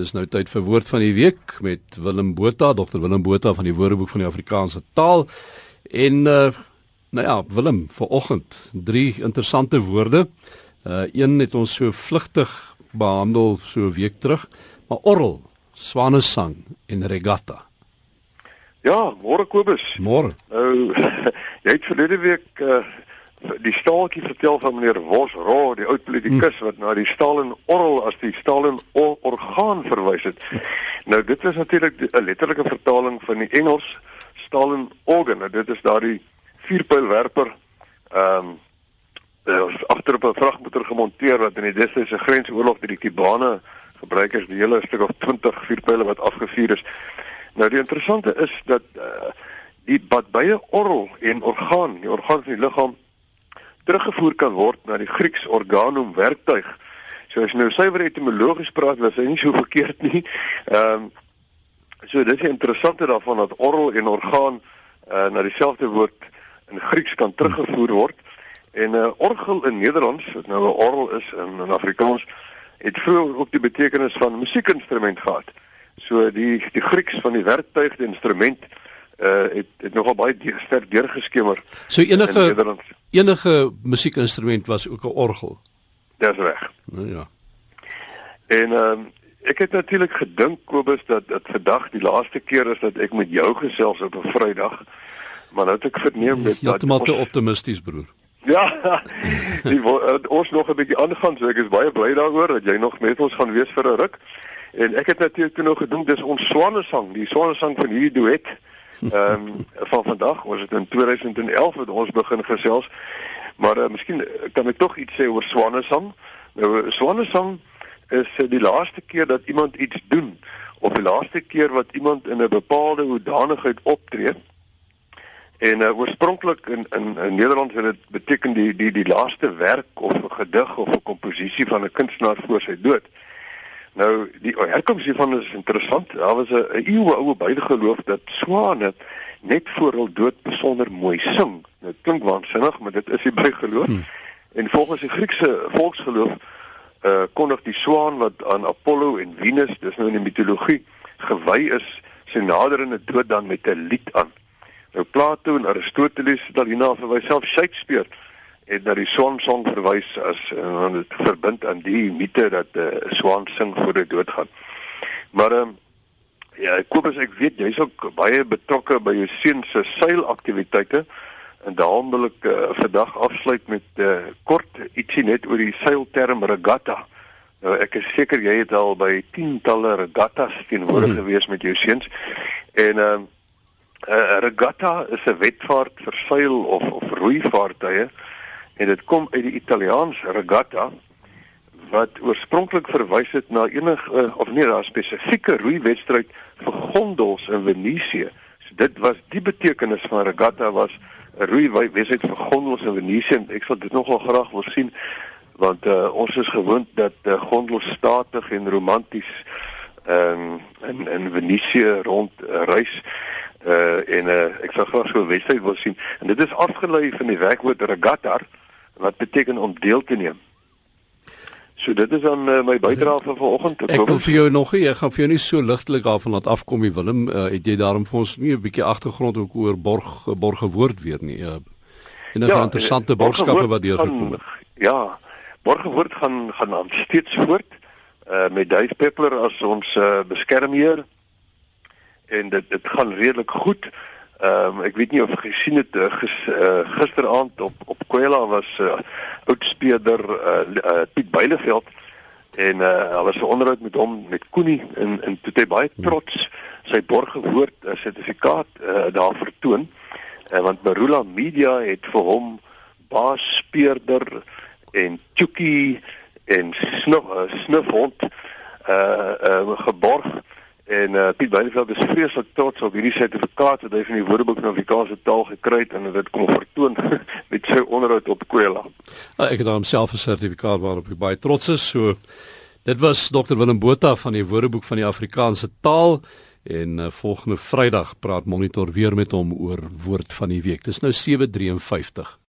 Dis nou tyd vir woord van die week met Willem Botha, Dr Willem Botha van die Woordeboek van die Afrikaanse taal. En uh nou ja, Willem, vanoggend drie interessante woorde. Uh een het ons so vlugtig behandel so 'n week terug, maar orrel, swanesang en regatta. Ja, môre Kobus. Môre. Nou jy het verlede week uh die staaltjie vertel van meneer Wos Ro, die oud politikus hm. wat na die Stalin orrel as die Stalin or orgaan verwys het. Nou dit is natuurlik 'n letterlike vertaling van die Engels Stalin organ. Nou, dit is daardie vierpylwerper ehm um, agter op 'n vragmotor gemonteer wat in die destydse grensoorlog deur die Kubane gebruik is, die hele stuk of 20 vierpyle wat afgevuur is. Nou die interessante is dat uh, die wat baie orrel en orgaan, die orgaan van die liggaam teruggevoer kan word na die Grieks organum werktuig. So as jy nou suiwer etimologies praat, was hy nie so verkeerd nie. Ehm um, so dis 'n interessante daarvan dat orrel en orgaan uh, na dieselfde woord in Grieks kan teruggevoer word. En uh, orgel in Nederlands, wat nou 'n orrel is in, in Afrikaans, het vroeër ook die betekenis van musiekinstrument gehad. So die die Grieks van die werktuig, die instrument uh het het nogal baie de sterk deurgeskemer. So enige enige musiekinstrument was ook 'n orgel. Dis reg. Nou ja. En ehm um, ek het natuurlik gedink Kobus dat dit vandag die laaste keer is dat ek met jou gesels op 'n Vrydag. Maar nou het ek verneem dat jy heeltemal te optimisties broer. Ja. Die ons nog 'n bietjie aangaan, so ek is baie bly daaroor dat jy nog met ons gaan wees vir 'n ruk. En ek het natuurlik toe nog gedink dis ons swanesang, die swanesang van hierdie duet. Ehm um, van vandag, ons het in 2011 het ons begin gesels. Maar uh, miskien kan ek tog iets sê oor Swanesang. Nou Swanesang is uh, die laaste keer dat iemand iets doen of die laaste keer wat iemand in 'n bepaalde hoedanigheid optree. En uh, oorspronklik in in in Nederland het dit beteken die die die laaste werk of 'n gedig of 'n komposisie van 'n kunstenaar voor sy dood. Nou die herkoms hiervan is interessant. Daar was 'n eeue oue bygeloof dat swane net voor hul dood besonder mooi sing. Dit klink waansinnig, maar dit is die bygeloof. Hmm. En volgens die Griekse volksgeloof uh kondig die swaan wat aan Apollo en Venus, dis nou in die mitologie, gewy is, sy naderende dood dan met 'n lied aan. Nou Plato en Aristoteles het hierna verwys, self Shakespeare het na die swansong verwys as uh, dit verbind aan die mite dat 'n uh, swaan sing voor hy doodgaan. Maar ehm um, ja, as ek weet jy's ook baie betrokke by jou seun se seilaktiwiteite en daarom wil ek uh, vandag afsluit met 'n uh, kort ietsie net oor die seilterm regatta. Nou ek is seker jy het al by tientalle regattas teenwoordig mm -hmm. gewees met jou seuns en ehm uh, 'n uh, regatta is 'n wetvaart vir seil of of roeivaartuie en dit kom uit die Italiaans regatta wat oorspronklik verwys het na enige uh, of nee, daar spesifieke roeiwedstryd vir gondels in Venesië. So dit was die betekenis van regatta was 'n roeiwedstryd vir gondels in Venesië en ek sal dit nogal graag wil sien want uh, ons is gewoond dat uh, gondels statig en romanties um, in in Venesië rond uh, reis. Uh en uh, ek sal graag so 'n wedstryd wil sien. En dit is afgelei van die werkwoord regatta wat beteken om deel te neem. So dit is dan uh, my bydrae vir vanoggend. Ek wil vir jou nog gee, ek gaan vir jou nie so ligtelik daarvan laat afkom nie Willem. Uh, het jy daarom vir ons nie 'n bietjie agtergrond ook oor borg borge woord weer nie. Uh, en 'n ja, interessante boodskappe wat deur gekom het. Ja. Borge woord gaan gaan aan steeds voort uh, met Dave Peppler as ons uh, beskermheer. En dit dit gaan redelik goed. Ehm um, ek weet nie of jy gesien het uh, gis, uh, gisteraand op op Kwela was 'n uh, oud speeder uh, uh, Piet Beileveld en uh, daar was 'n onderhoud met hom met Koenie en en toe hy baie trots sy borgewoord uh, sertifikaat uh, daar vertoon. Uh, want Marula Media het vir hom baas speerder en Chucky en snuf uh, snufhond uh, uh geborg En uh, Piet Beileveld is vreeslik trots op hierdie sertifikaat wat hy van die Woordeboek van Afrikaanse taal gekry het en dit kom vertoon met sy onderhoud op Kwela. Uh, ek het dan homself 'n sertifikaat waarop ek baie trots is. So dit was Dr Willem Botha van die Woordeboek van die Afrikaanse taal en uh, volgende Vrydag praat Monitor weer met hom oor woord van die week. Dis nou 7:53.